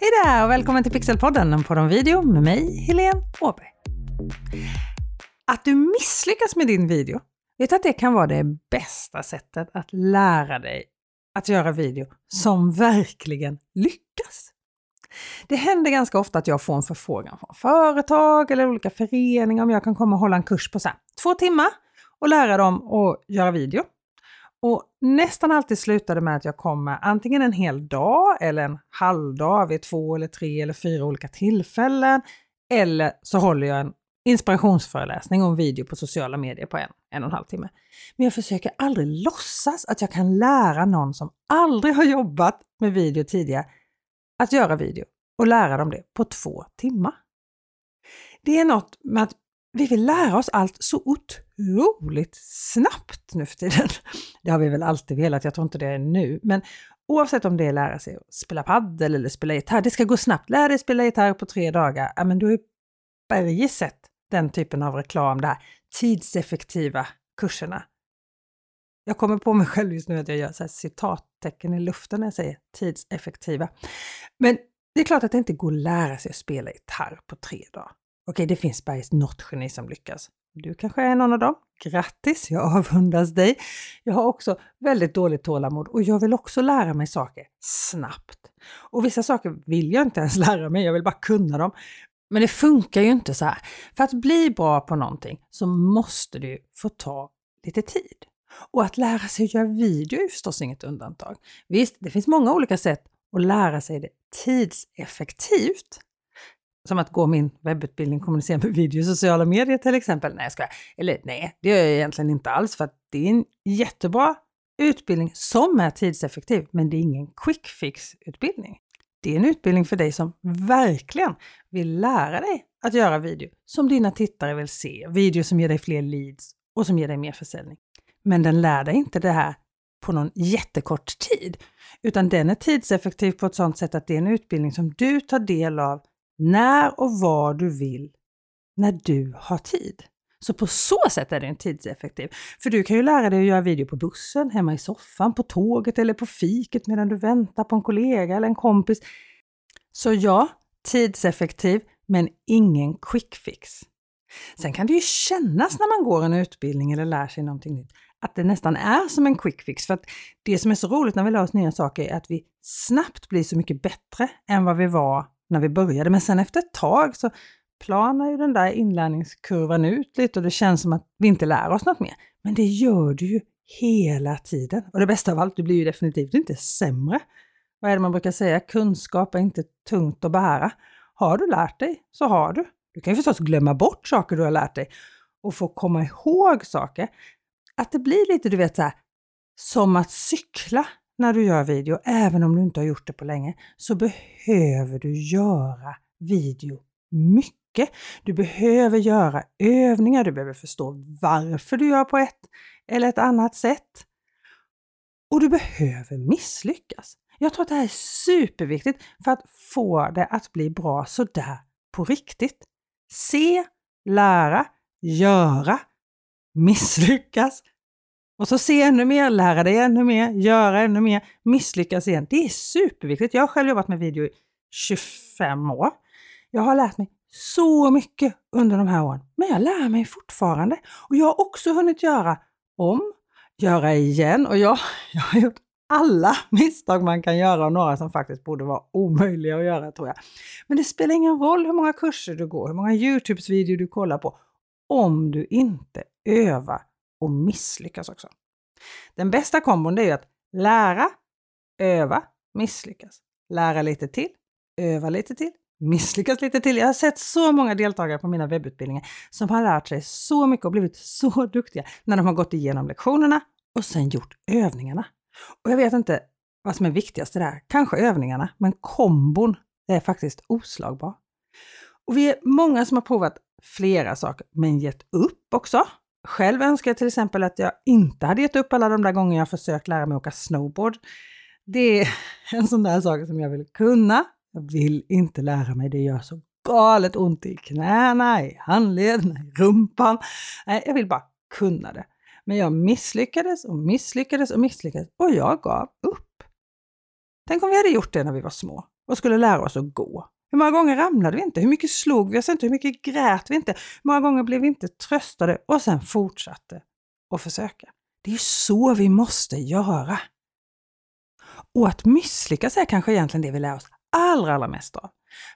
Hej där och välkommen till Pixelpodden, en podd om video med mig, Helene Åberg. Att du misslyckas med din video, vet att det kan vara det bästa sättet att lära dig att göra video som verkligen lyckas. Det händer ganska ofta att jag får en förfrågan från företag eller olika föreningar om jag kan komma och hålla en kurs på så två timmar och lära dem att göra video. Och nästan alltid slutar det med att jag kommer antingen en hel dag eller en halvdag vid två eller tre eller fyra olika tillfällen. Eller så håller jag en inspirationsföreläsning och en video på sociala medier på en, en och en halv timme. Men jag försöker aldrig låtsas att jag kan lära någon som aldrig har jobbat med video tidigare att göra video och lära dem det på två timmar. Det är något med att vi vill lära oss allt så otroligt snabbt nu för tiden. Det har vi väl alltid velat, jag tror inte det är nu. Men oavsett om det är att lära sig att spela paddel eller spela gitarr, det ska gå snabbt. Lär dig spela gitarr på tre dagar. Ja, men du har ju bergis sett den typen av reklam, de här tidseffektiva kurserna. Jag kommer på mig själv just nu att jag gör så här citattecken i luften när jag säger tidseffektiva. Men det är klart att det inte går att lära sig att spela gitarr på tre dagar. Okej, det finns bergis något geni som lyckas. Du kanske är någon av dem. Grattis, jag avundas dig. Jag har också väldigt dåligt tålamod och jag vill också lära mig saker snabbt. Och vissa saker vill jag inte ens lära mig, jag vill bara kunna dem. Men det funkar ju inte så här. För att bli bra på någonting så måste det få ta lite tid. Och att lära sig att göra video är förstås inget undantag. Visst, det finns många olika sätt att lära sig det tidseffektivt. Som att gå min webbutbildning kommunicera med video i sociala medier till exempel. Nej, jag skojar. Eller nej, det gör jag egentligen inte alls för att det är en jättebra utbildning som är tidseffektiv, men det är ingen quick fix-utbildning. Det är en utbildning för dig som verkligen vill lära dig att göra video som dina tittare vill se. Video som ger dig fler leads och som ger dig mer försäljning. Men den lär dig inte det här på någon jättekort tid, utan den är tidseffektiv på ett sådant sätt att det är en utbildning som du tar del av när och var du vill, när du har tid. Så på så sätt är den tidseffektiv. För du kan ju lära dig att göra video på bussen, hemma i soffan, på tåget eller på fiket medan du väntar på en kollega eller en kompis. Så ja, tidseffektiv, men ingen quick fix. Sen kan det ju kännas när man går en utbildning eller lär sig någonting nytt att det nästan är som en quick fix. För att det som är så roligt när vi lär oss nya saker är att vi snabbt blir så mycket bättre än vad vi var när vi började. Men sen efter ett tag så planar ju den där inlärningskurvan ut lite och det känns som att vi inte lär oss något mer. Men det gör du ju hela tiden. Och det bästa av allt, du blir ju definitivt inte sämre. Vad är det man brukar säga? Kunskap är inte tungt att bära. Har du lärt dig så har du. Du kan ju förstås glömma bort saker du har lärt dig och få komma ihåg saker. Att det blir lite, du vet, så här, som att cykla när du gör video, även om du inte har gjort det på länge, så behöver du göra video mycket. Du behöver göra övningar, du behöver förstå varför du gör på ett eller ett annat sätt. Och du behöver misslyckas. Jag tror att det här är superviktigt för att få det att bli bra sådär på riktigt. Se, lära, göra, misslyckas, och så se ännu mer, lära dig ännu mer, göra ännu mer, misslyckas igen. Det är superviktigt. Jag har själv jobbat med video i 25 år. Jag har lärt mig så mycket under de här åren, men jag lär mig fortfarande. Och jag har också hunnit göra om, göra igen och jag, jag har gjort alla misstag man kan göra och några som faktiskt borde vara omöjliga att göra tror jag. Men det spelar ingen roll hur många kurser du går, hur många Youtubes-videor du kollar på, om du inte övar och misslyckas också. Den bästa kombon är ju att lära, öva, misslyckas. Lära lite till, öva lite till, misslyckas lite till. Jag har sett så många deltagare på mina webbutbildningar som har lärt sig så mycket och blivit så duktiga när de har gått igenom lektionerna och sen gjort övningarna. Och jag vet inte vad som är viktigast där, kanske övningarna, men kombon är faktiskt oslagbar. Och vi är många som har provat flera saker, men gett upp också. Själv önskar jag till exempel att jag inte hade gett upp alla de där gånger jag försökt lära mig åka snowboard. Det är en sån där sak som jag vill kunna. Jag vill inte lära mig, det gör så galet ont i knäna, i handlederna, i rumpan. Nej, jag vill bara kunna det. Men jag misslyckades och misslyckades och misslyckades och jag gav upp. Tänk om vi hade gjort det när vi var små. och skulle lära oss att gå. Hur många gånger ramlade vi inte? Hur mycket slog vi oss inte? Hur mycket grät vi inte? Hur många gånger blev vi inte tröstade och sen fortsatte att försöka? Det är så vi måste göra. Och att misslyckas är kanske egentligen det vi lär oss allra, allra mest av.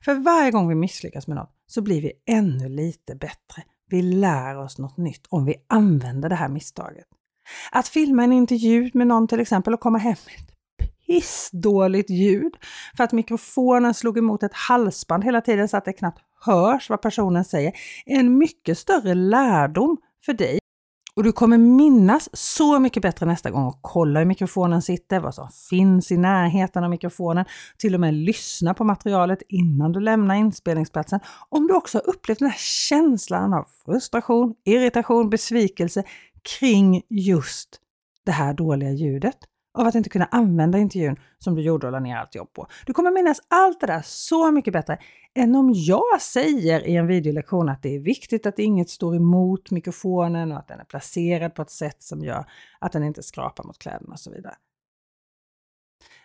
För varje gång vi misslyckas med något så blir vi ännu lite bättre. Vi lär oss något nytt om vi använder det här misstaget. Att filma en intervju med någon till exempel och komma hem med ett pissdåligt ljud. För att mikrofonen slog emot ett halsband hela tiden så att det knappt hörs vad personen säger. En mycket större lärdom för dig. Och du kommer minnas så mycket bättre nästa gång och kolla hur mikrofonen sitter, vad som finns i närheten av mikrofonen, till och med lyssna på materialet innan du lämnar inspelningsplatsen. Om du också har upplevt den här känslan av frustration, irritation, besvikelse kring just det här dåliga ljudet av att inte kunna använda intervjun som du gjorde och la ner allt jobb på. Du kommer minnas allt det där så mycket bättre än om jag säger i en videolektion att det är viktigt att inget står emot mikrofonen och att den är placerad på ett sätt som gör att den inte skrapar mot kläderna och så vidare.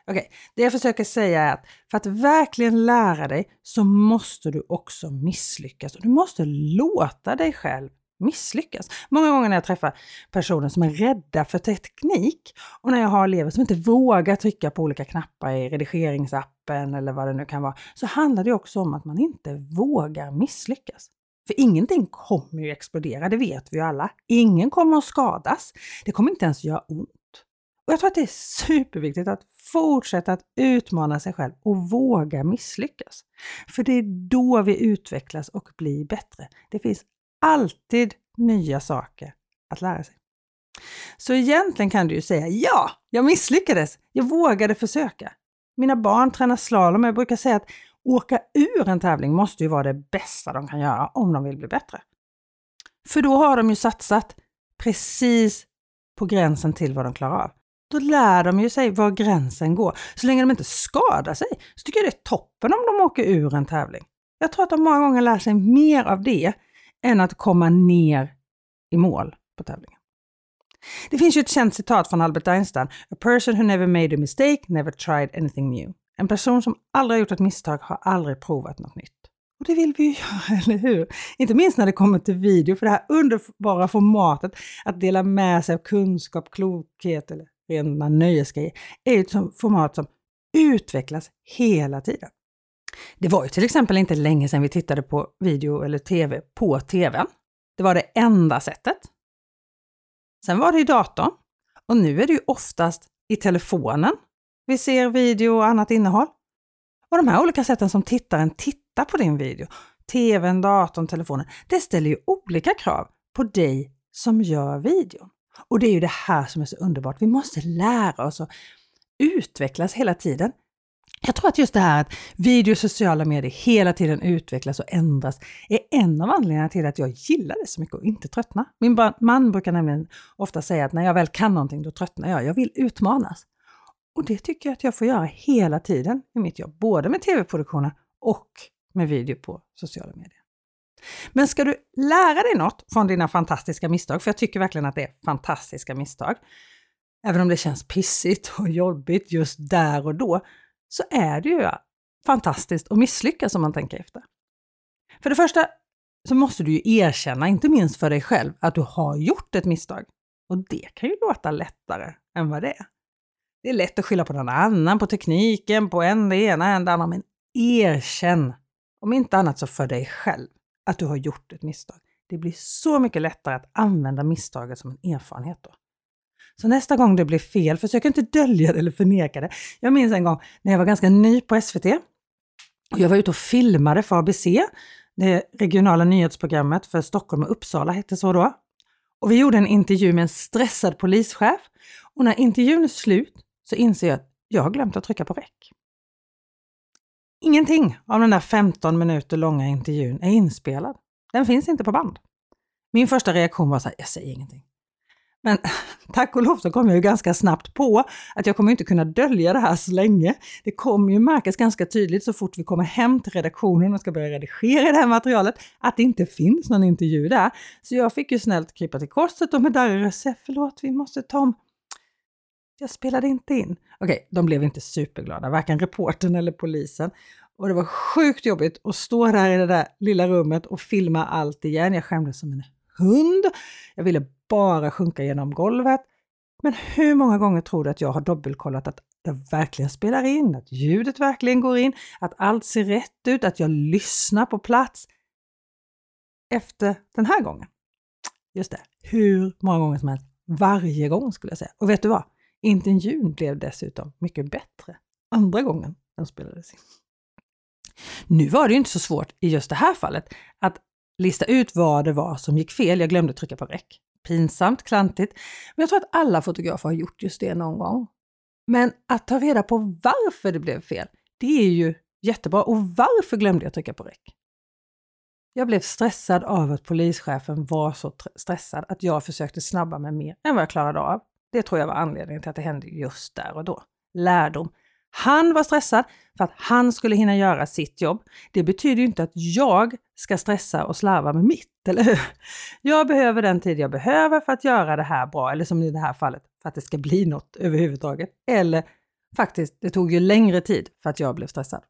Okej, okay. det jag försöker säga är att för att verkligen lära dig så måste du också misslyckas och du måste låta dig själv misslyckas. Många gånger när jag träffar personer som är rädda för teknik och när jag har elever som inte vågar trycka på olika knappar i redigeringsappen eller vad det nu kan vara, så handlar det också om att man inte vågar misslyckas. För ingenting kommer ju explodera, det vet vi ju alla. Ingen kommer att skadas. Det kommer inte ens göra ont. Och jag tror att det är superviktigt att fortsätta att utmana sig själv och våga misslyckas. För det är då vi utvecklas och blir bättre. Det finns alltid nya saker att lära sig. Så egentligen kan du ju säga ja, jag misslyckades. Jag vågade försöka. Mina barn tränar slalom och jag brukar säga att åka ur en tävling måste ju vara det bästa de kan göra om de vill bli bättre. För då har de ju satsat precis på gränsen till vad de klarar av. Då lär de ju sig var gränsen går. Så länge de inte skadar sig så tycker jag det är toppen om de åker ur en tävling. Jag tror att de många gånger lär sig mer av det än att komma ner i mål på tävlingen. Det finns ju ett känt citat från Albert Einstein. A person who never made a mistake never tried anything new. En person som aldrig gjort ett misstag har aldrig provat något nytt. Och det vill vi ju göra, eller hur? Inte minst när det kommer till video, för det här underbara formatet att dela med sig av kunskap, klokhet eller rena nöjesgrejer är ett format som utvecklas hela tiden. Det var ju till exempel inte länge sedan vi tittade på video eller TV på TVn. Det var det enda sättet. Sen var det i datorn och nu är det ju oftast i telefonen vi ser video och annat innehåll. Och de här olika sätten som tittaren tittar på din video, TVn, datorn, telefonen, det ställer ju olika krav på dig som gör videon. Och det är ju det här som är så underbart. Vi måste lära oss att utvecklas hela tiden. Jag tror att just det här att video och sociala medier hela tiden utvecklas och ändras är en av anledningarna till att jag gillar det så mycket och inte tröttnar. Min man brukar nämligen ofta säga att när jag väl kan någonting då tröttnar jag. Jag vill utmanas. Och det tycker jag att jag får göra hela tiden i mitt jobb, både med tv-produktioner och med video på sociala medier. Men ska du lära dig något från dina fantastiska misstag, för jag tycker verkligen att det är fantastiska misstag, även om det känns pissigt och jobbigt just där och då, så är det ju fantastiskt att misslyckas om man tänker efter. För det första så måste du ju erkänna, inte minst för dig själv, att du har gjort ett misstag. Och det kan ju låta lättare än vad det är. Det är lätt att skylla på någon annan, på tekniken, på en det ena, en det andra, men erkänn, om inte annat så för dig själv, att du har gjort ett misstag. Det blir så mycket lättare att använda misstaget som en erfarenhet då. Så nästa gång det blir fel, försök inte dölja det eller förneka det. Jag minns en gång när jag var ganska ny på SVT. Och jag var ute och filmade för ABC, det regionala nyhetsprogrammet för Stockholm och Uppsala hette så då. Och vi gjorde en intervju med en stressad polischef. Och när intervjun är slut så inser jag att jag har glömt att trycka på räck. Ingenting av den där 15 minuter långa intervjun är inspelad. Den finns inte på band. Min första reaktion var så här, jag säger ingenting. Men tack och lov så kom jag ju ganska snabbt på att jag kommer inte kunna dölja det här så länge. Det kommer ju märkas ganska tydligt så fort vi kommer hem till redaktionen och ska börja redigera det här materialet att det inte finns någon intervju där. Så jag fick ju snällt krypa till korset och med darrig röst säga förlåt, vi måste ta om Jag spelade inte in. Okej, de blev inte superglada, varken reportern eller polisen. Och det var sjukt jobbigt att stå där i det där lilla rummet och filma allt igen. Jag skämdes som en hund. Jag ville bara sjunka genom golvet. Men hur många gånger tror du att jag har dubbelkollat att det verkligen spelar in, att ljudet verkligen går in, att allt ser rätt ut, att jag lyssnar på plats efter den här gången? Just det, hur många gånger som helst. Varje gång skulle jag säga. Och vet du vad? Intervjun blev dessutom mycket bättre andra gången den spelades in. Nu var det ju inte så svårt i just det här fallet att lista ut vad det var som gick fel. Jag glömde trycka på räck. Pinsamt, klantigt. Men jag tror att alla fotografer har gjort just det någon gång. Men att ta reda på varför det blev fel, det är ju jättebra. Och varför glömde jag trycka på räck? Jag blev stressad av att polischefen var så stressad att jag försökte snabba mig mer än vad jag klarade av. Det tror jag var anledningen till att det hände just där och då. Lärdom. Han var stressad för att han skulle hinna göra sitt jobb. Det betyder ju inte att jag ska stressa och slarva med mitt, eller hur? Jag behöver den tid jag behöver för att göra det här bra, eller som i det här fallet, för att det ska bli något överhuvudtaget. Eller faktiskt, det tog ju längre tid för att jag blev stressad.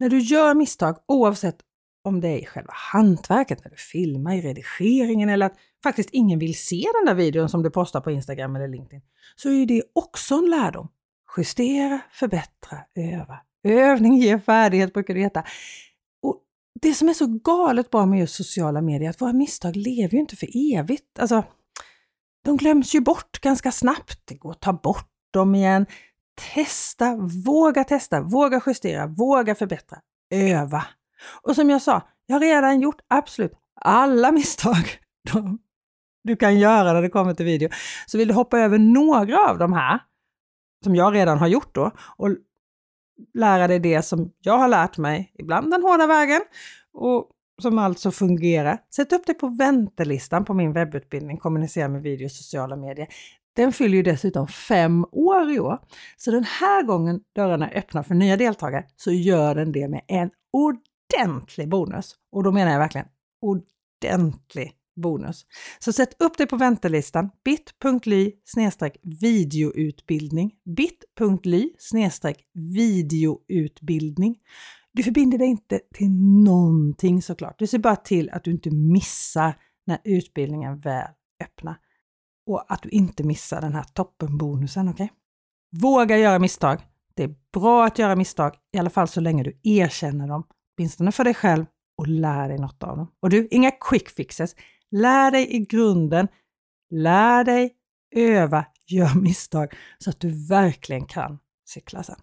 När du gör misstag, oavsett om det är i själva hantverket, när du filmar, i redigeringen eller att faktiskt ingen vill se den där videon som du postar på Instagram eller LinkedIn, så är det också en lärdom. Justera, förbättra, öva. Övning ger färdighet brukar det heta. Och det som är så galet bra med just sociala medier är att våra misstag lever ju inte för evigt. Alltså, de glöms ju bort ganska snabbt. Det går att ta bort dem igen. Testa, våga testa, våga justera, våga förbättra, öva. Och som jag sa, jag har redan gjort absolut alla misstag du kan göra när det kommer till video. Så vill du hoppa över några av de här, som jag redan har gjort då, och lära dig det som jag har lärt mig, ibland den hårda vägen, och som alltså fungerar. Sätt upp dig på väntelistan på min webbutbildning Kommunicera med video och sociala medier. Den fyller ju dessutom fem år i år. Så den här gången dörrarna öppnar för nya deltagare så gör den det med en ordentlig bonus. Och då menar jag verkligen ordentlig bonus. Så sätt upp dig på väntelistan bit.ly videoutbildning bit.ly videoutbildning. Du förbinder dig inte till någonting såklart. Du ser bara till att du inte missar när utbildningen väl öppnar. Och att du inte missar den här toppenbonusen, okej? Okay? Våga göra misstag. Det är bra att göra misstag, i alla fall så länge du erkänner dem, åtminstone för dig själv och lär dig något av dem. Och du, inga quick fixes. Lär dig i grunden, lär dig, öva, gör misstag så att du verkligen kan cykla sen.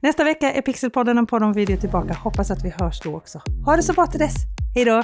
Nästa vecka är Pixelpodden en podd om video tillbaka. Hoppas att vi hörs då också. Ha det så bra till dess. Hej då!